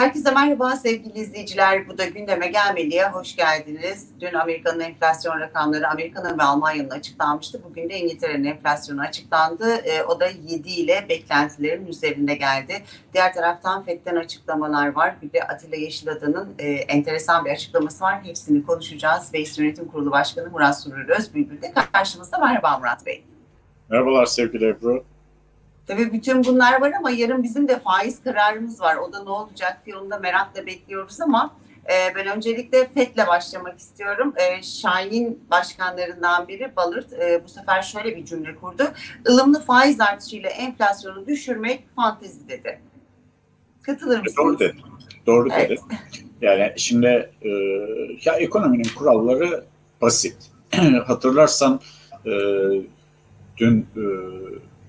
Herkese merhaba sevgili izleyiciler. Bu da gündeme gelmeliye hoş geldiniz. Dün Amerika'nın enflasyon rakamları Amerika'nın ve Almanya'nın açıklanmıştı. Bugün de İngiltere'nin enflasyonu açıklandı. E, o da 7 ile beklentilerin üzerinde geldi. Diğer taraftan FED'den açıklamalar var. Bir de Atilla Yeşilada'nın e, enteresan bir açıklaması var. Hepsini konuşacağız. Beys Yönetim Kurulu Başkanı Murat Surur Özbülbül de karşımızda. Merhaba Murat Bey. Merhabalar sevgili Ebru. Tabii bütün bunlar var ama yarın bizim de faiz kararımız var. O da ne olacak diye onu da merakla bekliyoruz ama e, ben öncelikle FED'le başlamak istiyorum. E, Şahin başkanlarından biri Balırt e, bu sefer şöyle bir cümle kurdu. Ilımlı faiz artışıyla enflasyonu düşürmek fantezi dedi. Katılır mısınız? Doğru dedi. Doğru evet. dedi. Yani şimdi e, ya ekonominin kuralları basit. Hatırlarsan e, dün e,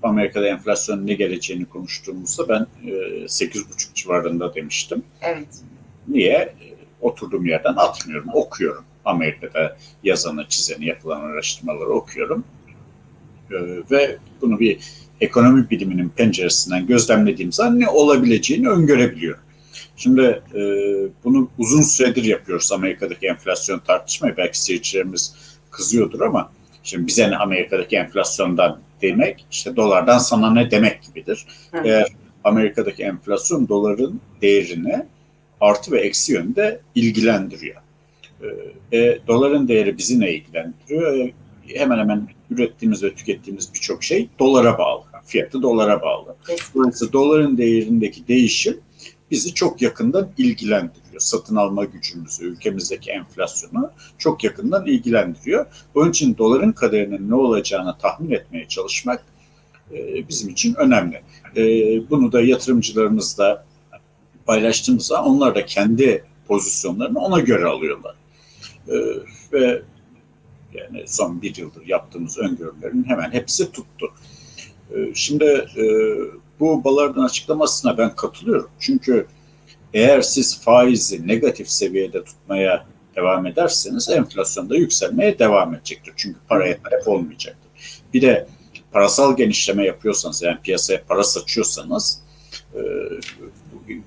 Amerika'da enflasyonun ne geleceğini konuştuğumuzda ben e, 8,5 civarında demiştim. Evet. Niye? Oturduğum yerden atmıyorum, okuyorum. Amerika'da yazanı, çizeni, yapılan araştırmaları okuyorum. E, ve bunu bir ekonomi biliminin penceresinden gözlemlediğim zaman ne olabileceğini öngörebiliyorum. Şimdi e, bunu uzun süredir yapıyoruz Amerika'daki enflasyon tartışmayı. Belki seyircilerimiz kızıyordur ama şimdi bize ne Amerika'daki enflasyondan demek işte dolardan sana ne demek gibidir. Eğer Amerika'daki enflasyon doların değerini artı ve eksi yönde ilgilendiriyor. E, e, doların değeri bizi ne ilgilendiriyor? E, hemen hemen ürettiğimiz ve tükettiğimiz birçok şey dolara bağlı. Fiyatı dolara bağlı. Dolayısıyla doların değerindeki değişim bizi çok yakından ilgilendiriyor. Satın alma gücümüzü, ülkemizdeki enflasyonu çok yakından ilgilendiriyor. Onun için doların kaderinin ne olacağını tahmin etmeye çalışmak e, bizim için önemli. E, bunu da yatırımcılarımızla paylaştığımızda onlar da kendi pozisyonlarını ona göre alıyorlar. E, ve yani son bir yıldır yaptığımız öngörülerin hemen hepsi tuttu. Şimdi bu Balard'ın açıklamasına ben katılıyorum. Çünkü eğer siz faizi negatif seviyede tutmaya devam ederseniz enflasyon da yükselmeye devam edecektir. Çünkü paraya talep olmayacaktır. Bir de parasal genişleme yapıyorsanız yani piyasaya para saçıyorsanız e,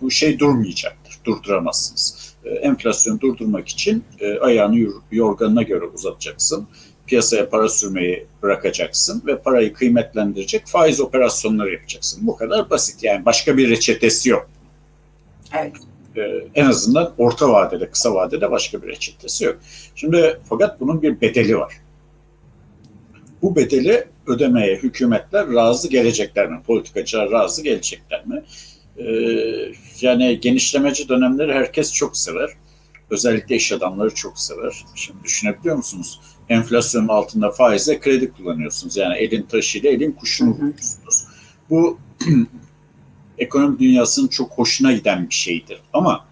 bu şey durmayacaktır. Durduramazsınız. E, enflasyonu durdurmak için e, ayağını yorganına göre uzatacaksın piyasaya para sürmeyi bırakacaksın ve parayı kıymetlendirecek faiz operasyonları yapacaksın. Bu kadar basit yani başka bir reçetesi yok. Evet. Ee, en azından orta vadede, kısa vadede başka bir reçetesi yok. Şimdi fakat bunun bir bedeli var. Bu bedeli ödemeye hükümetler razı gelecekler mi? Politikacılar razı gelecekler mi? Ee, yani genişlemeci dönemleri herkes çok sever. Özellikle iş adamları çok sever. Şimdi düşünebiliyor musunuz? Enflasyonun altında faizle kredi kullanıyorsunuz. Yani elin taşıyla elin kuşunu vuruyorsunuz. Bu ekonomi dünyasının çok hoşuna giden bir şeydir. Ama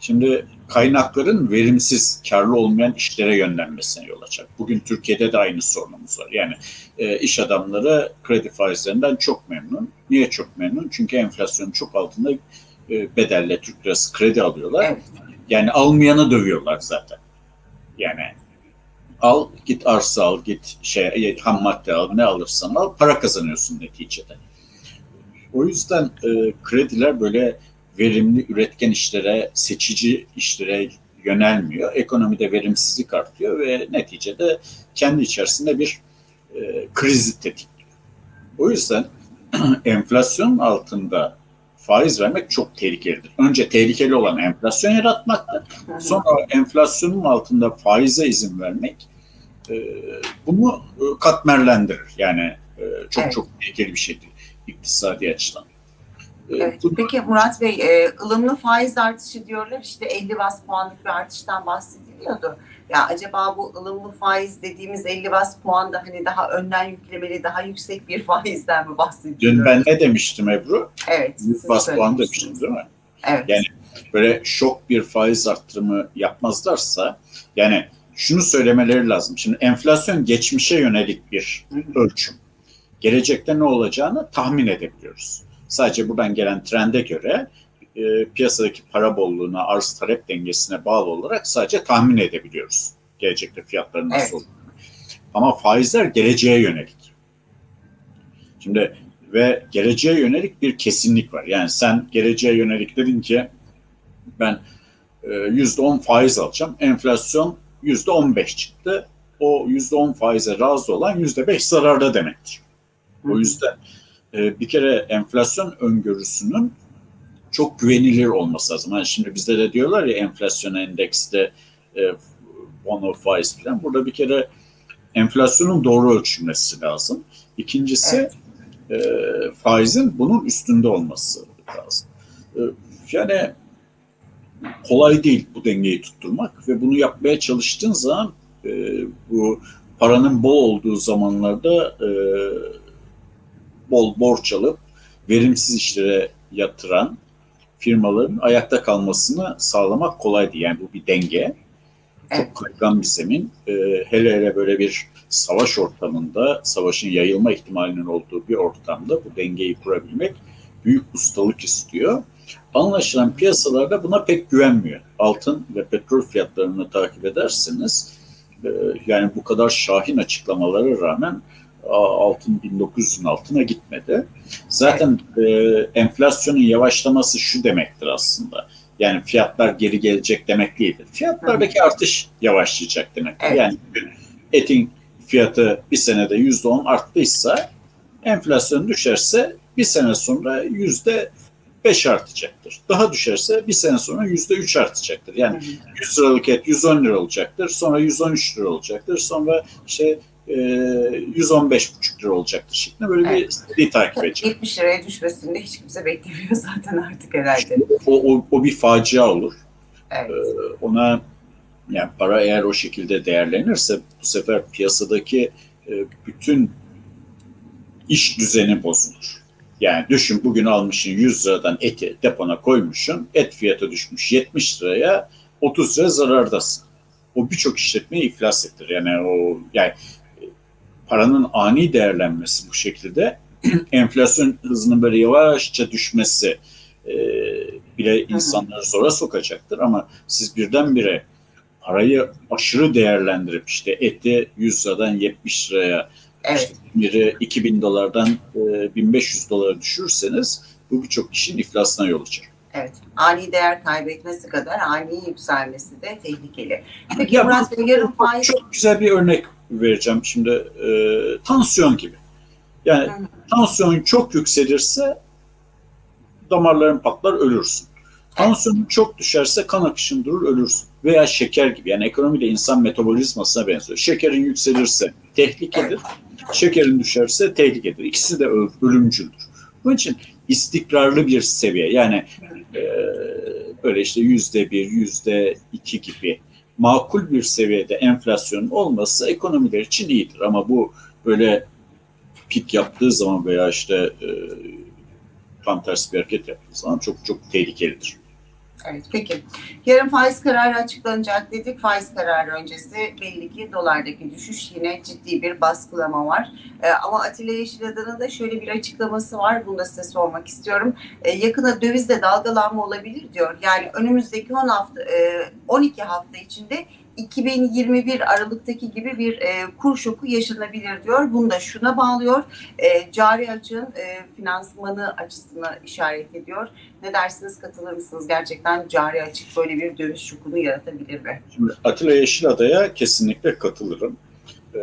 şimdi kaynakların verimsiz, karlı olmayan işlere yönlenmesine yol açar. Bugün Türkiye'de de aynı sorunumuz var. Yani e, iş adamları kredi faizlerinden çok memnun. Niye çok memnun? Çünkü enflasyonun çok altında e, bedelle Türk lirası kredi alıyorlar. Yani almayanı dövüyorlar zaten. Yani al, git arsa al, git şey e, ham madde al, ne alırsan al, para kazanıyorsun neticede. O yüzden e, krediler böyle verimli, üretken işlere, seçici işlere yönelmiyor. Ekonomide verimsizlik artıyor ve neticede kendi içerisinde bir e, krizi tetikliyor. O yüzden enflasyon altında faiz vermek çok tehlikelidir. Önce tehlikeli olan enflasyon yaratmaktır. Sonra enflasyonun altında faize izin vermek e, bunu e, katmerlendirir. Yani e, çok evet. çok tehlikeli bir şeydir iktisadi açıdan. Evet. Peki Murat Bey, e, ılımlı faiz artışı diyorlar işte 50 bas puanlık bir artıştan bahsediliyordu. Ya acaba bu ılımlı faiz dediğimiz 50 bas puan da hani daha önden yüklemeli, daha yüksek bir faizden mi bahsediyoruz? Dün ben ne demiştim Ebru? Evet. 100 bas puan demiştim değil mi? Evet. Yani böyle şok bir faiz arttırımı yapmazlarsa yani şunu söylemeleri lazım. Şimdi enflasyon geçmişe yönelik bir ölçüm. Gelecekte ne olacağını tahmin edebiliyoruz. Sadece buradan gelen trende göre e, piyasadaki para bolluğuna, arz talep dengesine bağlı olarak sadece tahmin edebiliyoruz. Gelecekte fiyatların nasıl evet. olacağını. Ama faizler geleceğe yönelik. Şimdi ve geleceğe yönelik bir kesinlik var. Yani sen geleceğe yönelik dedin ki ben e, %10 faiz alacağım. Enflasyon yüzde on beş çıktı. O yüzde on faize razı olan yüzde beş zararda demektir. O yüzden e, bir kere enflasyon öngörüsünün çok güvenilir olması lazım. Hani şimdi bizde de diyorlar ya enflasyon endekste e, bono faiz falan. Burada bir kere enflasyonun doğru ölçülmesi lazım. İkincisi evet. e, faizin bunun üstünde olması lazım. E, yani kolay değil bu dengeyi tutturmak ve bunu yapmaya çalıştığın zaman e, bu paranın bol olduğu zamanlarda e, bol borç alıp verimsiz işlere yatıran firmaların ayakta kalmasını sağlamak kolay değil. Yani bu bir denge. Çok kaygan bir zemin. E, hele hele böyle bir savaş ortamında, savaşın yayılma ihtimalinin olduğu bir ortamda bu dengeyi kurabilmek büyük ustalık istiyor. Anlaşılan piyasalarda buna pek güvenmiyor. Altın ve petrol fiyatlarını takip ederseniz e, yani bu kadar şahin açıklamalara rağmen altın 1900'ün altına gitmedi. Zaten evet. enflasyonun yavaşlaması şu demektir aslında. Yani fiyatlar geri gelecek demek değildir. Fiyatlardaki Hı. artış yavaşlayacak demektir. Evet. Yani etin fiyatı bir senede %10 arttıysa enflasyon düşerse bir sene sonra yüzde 5 artacaktır. Daha düşerse bir sene sonra %3 artacaktır. Yani 100 liralık et 110 lira olacaktır. Sonra 113 lira olacaktır. Sonra işte e, 115,5 lira olacaktır şeklinde böyle evet. bir seri takip edecek. 70 liraya düşmesini de hiç kimse beklemiyor zaten artık herhalde. O, o, o bir facia olur. Evet. Ee, ona yani para eğer o şekilde değerlenirse bu sefer piyasadaki e, bütün iş düzeni bozulur. Yani düşün bugün almışsın 100 liradan eti depona koymuşsun. Et fiyatı düşmüş 70 liraya 30 lira zarardasın. O birçok işletmeyi iflas ettir. Yani o yani e, paranın ani değerlenmesi bu şekilde enflasyon hızının böyle yavaşça düşmesi e, bile insanları zora sokacaktır ama siz birdenbire parayı aşırı değerlendirip işte eti 100 liradan 70 liraya Evet. İşte 2000 dolardan e, 1500 dolara düşürürseniz bu birçok kişinin iflasına yol açar. Evet. Ani değer kaybetmesi kadar ani yükselmesi de tehlikeli. Peki ya, Murat Bey yarın faiz... Çok güzel bir örnek vereceğim şimdi. E, tansiyon gibi. Yani Hı. tansiyon çok yükselirse damarların patlar ölürsün. Tansiyonun evet. çok düşerse kan akışın durur ölürsün veya şeker gibi. Yani ekonomide insan metabolizmasına benziyor. Şekerin yükselirse tehlikedir, şekerin düşerse tehlikedir. İkisi de ölümcüldür. Bunun için istikrarlı bir seviye yani e, böyle işte yüzde bir, yüzde iki gibi makul bir seviyede enflasyonun olması ekonomiler için iyidir. Ama bu böyle pik yaptığı zaman veya işte e, tam tersi bir hareket yaptığı zaman çok çok tehlikelidir. Evet peki. Yarın faiz kararı açıklanacak dedik. Faiz kararı öncesi belli ki dolardaki düşüş yine ciddi bir baskılama var. Ee, ama Atilla Yeşilada'nın da şöyle bir açıklaması var. Bunu da size sormak istiyorum. Ee, yakına dövizde dalgalanma olabilir diyor. Yani önümüzdeki 10 hafta, e, 12 hafta içinde 2021 Aralık'taki gibi bir e, kur şoku yaşanabilir diyor. Bunu da şuna bağlıyor. E, cari açığın e, finansmanı açısına işaret ediyor. Ne dersiniz katılır mısınız? Gerçekten cari açık böyle bir dönüş şokunu yaratabilir mi? Şimdi Atilla Yeşilada'ya kesinlikle katılırım. E,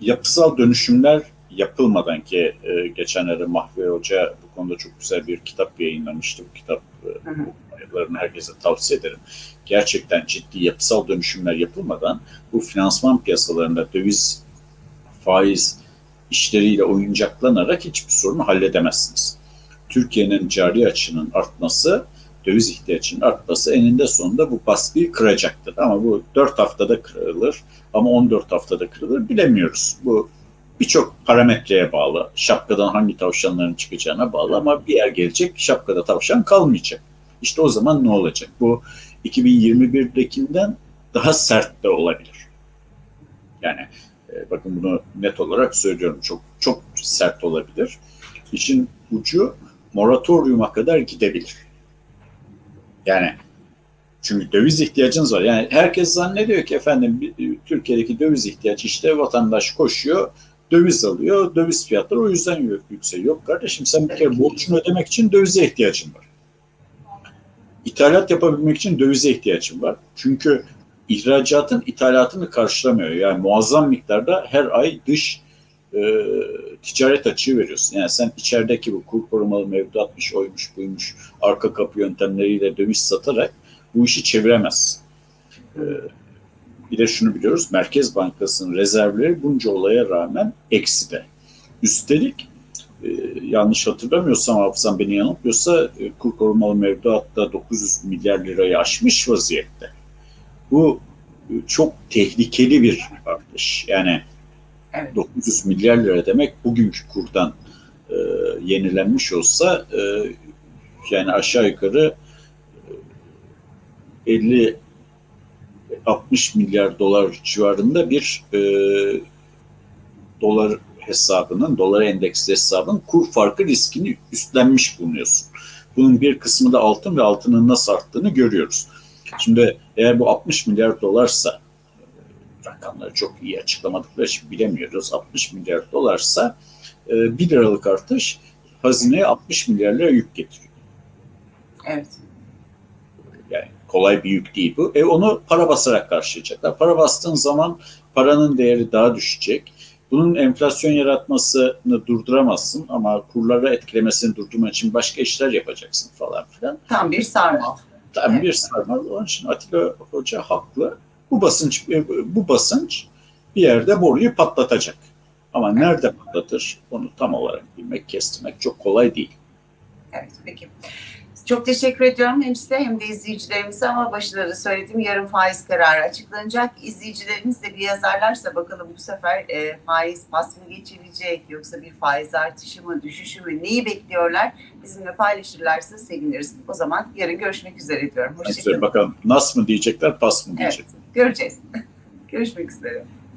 yapısal dönüşümler yapılmadan ki e, geçenlerde Mahve Hoca bu konuda çok güzel bir kitap yayınlamıştı. Bu kitap e, hı hı kampanyalarını herkese tavsiye ederim. Gerçekten ciddi yapısal dönüşümler yapılmadan bu finansman piyasalarında döviz, faiz işleriyle oyuncaklanarak hiçbir sorunu halledemezsiniz. Türkiye'nin cari açının artması, döviz ihtiyacının artması eninde sonunda bu baskıyı kıracaktır. Ama bu 4 haftada kırılır ama 14 haftada kırılır bilemiyoruz. Bu birçok parametreye bağlı. Şapkadan hangi tavşanların çıkacağına bağlı ama bir yer gelecek şapkada tavşan kalmayacak. İşte o zaman ne olacak? Bu 2021'dekinden daha sert de olabilir. Yani e, bakın bunu net olarak söylüyorum. Çok çok sert olabilir. İşin ucu moratoryuma kadar gidebilir. Yani çünkü döviz ihtiyacınız var. Yani herkes zannediyor ki efendim Türkiye'deki döviz ihtiyacı işte vatandaş koşuyor, döviz alıyor, döviz fiyatları o yüzden yükseliyor. Yok kardeşim sen bir kere borcunu ödemek için dövize ihtiyacın var ithalat yapabilmek için dövize ihtiyacım var. Çünkü ihracatın ithalatını karşılamıyor. Yani muazzam miktarda her ay dış e, ticaret açığı veriyorsun. Yani sen içerideki bu kur korumalı mevduatmış, oymuş, buymuş, arka kapı yöntemleriyle döviz satarak bu işi çeviremezsin. E, bir de şunu biliyoruz, Merkez Bankası'nın rezervleri bunca olaya rağmen ekside. Üstelik e, yanlış hatırlamıyorsam, hafızam beni yanıltmıyorsa e, kur korumalı mevduatta 900 milyar lirayı aşmış vaziyette. Bu e, çok tehlikeli bir artış. Yani Evet. 900 milyar lira demek bugünkü kurdan e, yenilenmiş olsa e, yani aşağı yukarı e, 50 60 milyar dolar civarında bir e, dolar hesabının, dolar endeksli hesabın kur farkı riskini üstlenmiş bulunuyorsun. Bunun bir kısmı da altın ve altının nasıl arttığını görüyoruz. Şimdi eğer bu 60 milyar dolarsa rakamları çok iyi açıklamadıkları için bilemiyoruz. 60 milyar dolarsa 1 liralık artış hazineye 60 milyar lira yük getiriyor. Evet. Yani kolay bir yük değil bu. E onu para basarak karşılayacaklar. Para bastığın zaman paranın değeri daha düşecek. Bunun enflasyon yaratmasını durduramazsın ama kurlara etkilemesini durdurmak için başka işler yapacaksın falan filan. Tam bir sarmal. Tam Evet. bir sarmal. Onun için Atilla Hoca haklı. Bu basınç bu basınç bir yerde boruyu patlatacak. Ama nerede patlatır onu tam olarak bilmek, kestirmek çok kolay değil. Evet peki. Çok teşekkür ediyorum hem size hem de izleyicilerimize ama başında da söyledim yarın faiz kararı açıklanacak. İzleyicilerimiz de bir yazarlarsa bakalım bu sefer e, faiz pas mı geçilecek yoksa bir faiz artışı mı düşüşü mü neyi bekliyorlar bizimle paylaşırlarsa seviniriz. O zaman yarın görüşmek üzere diyorum. Hoşçakalın. bakalım nas mı diyecekler, pas mı Evet, diyecekler. göreceğiz. görüşmek üzere.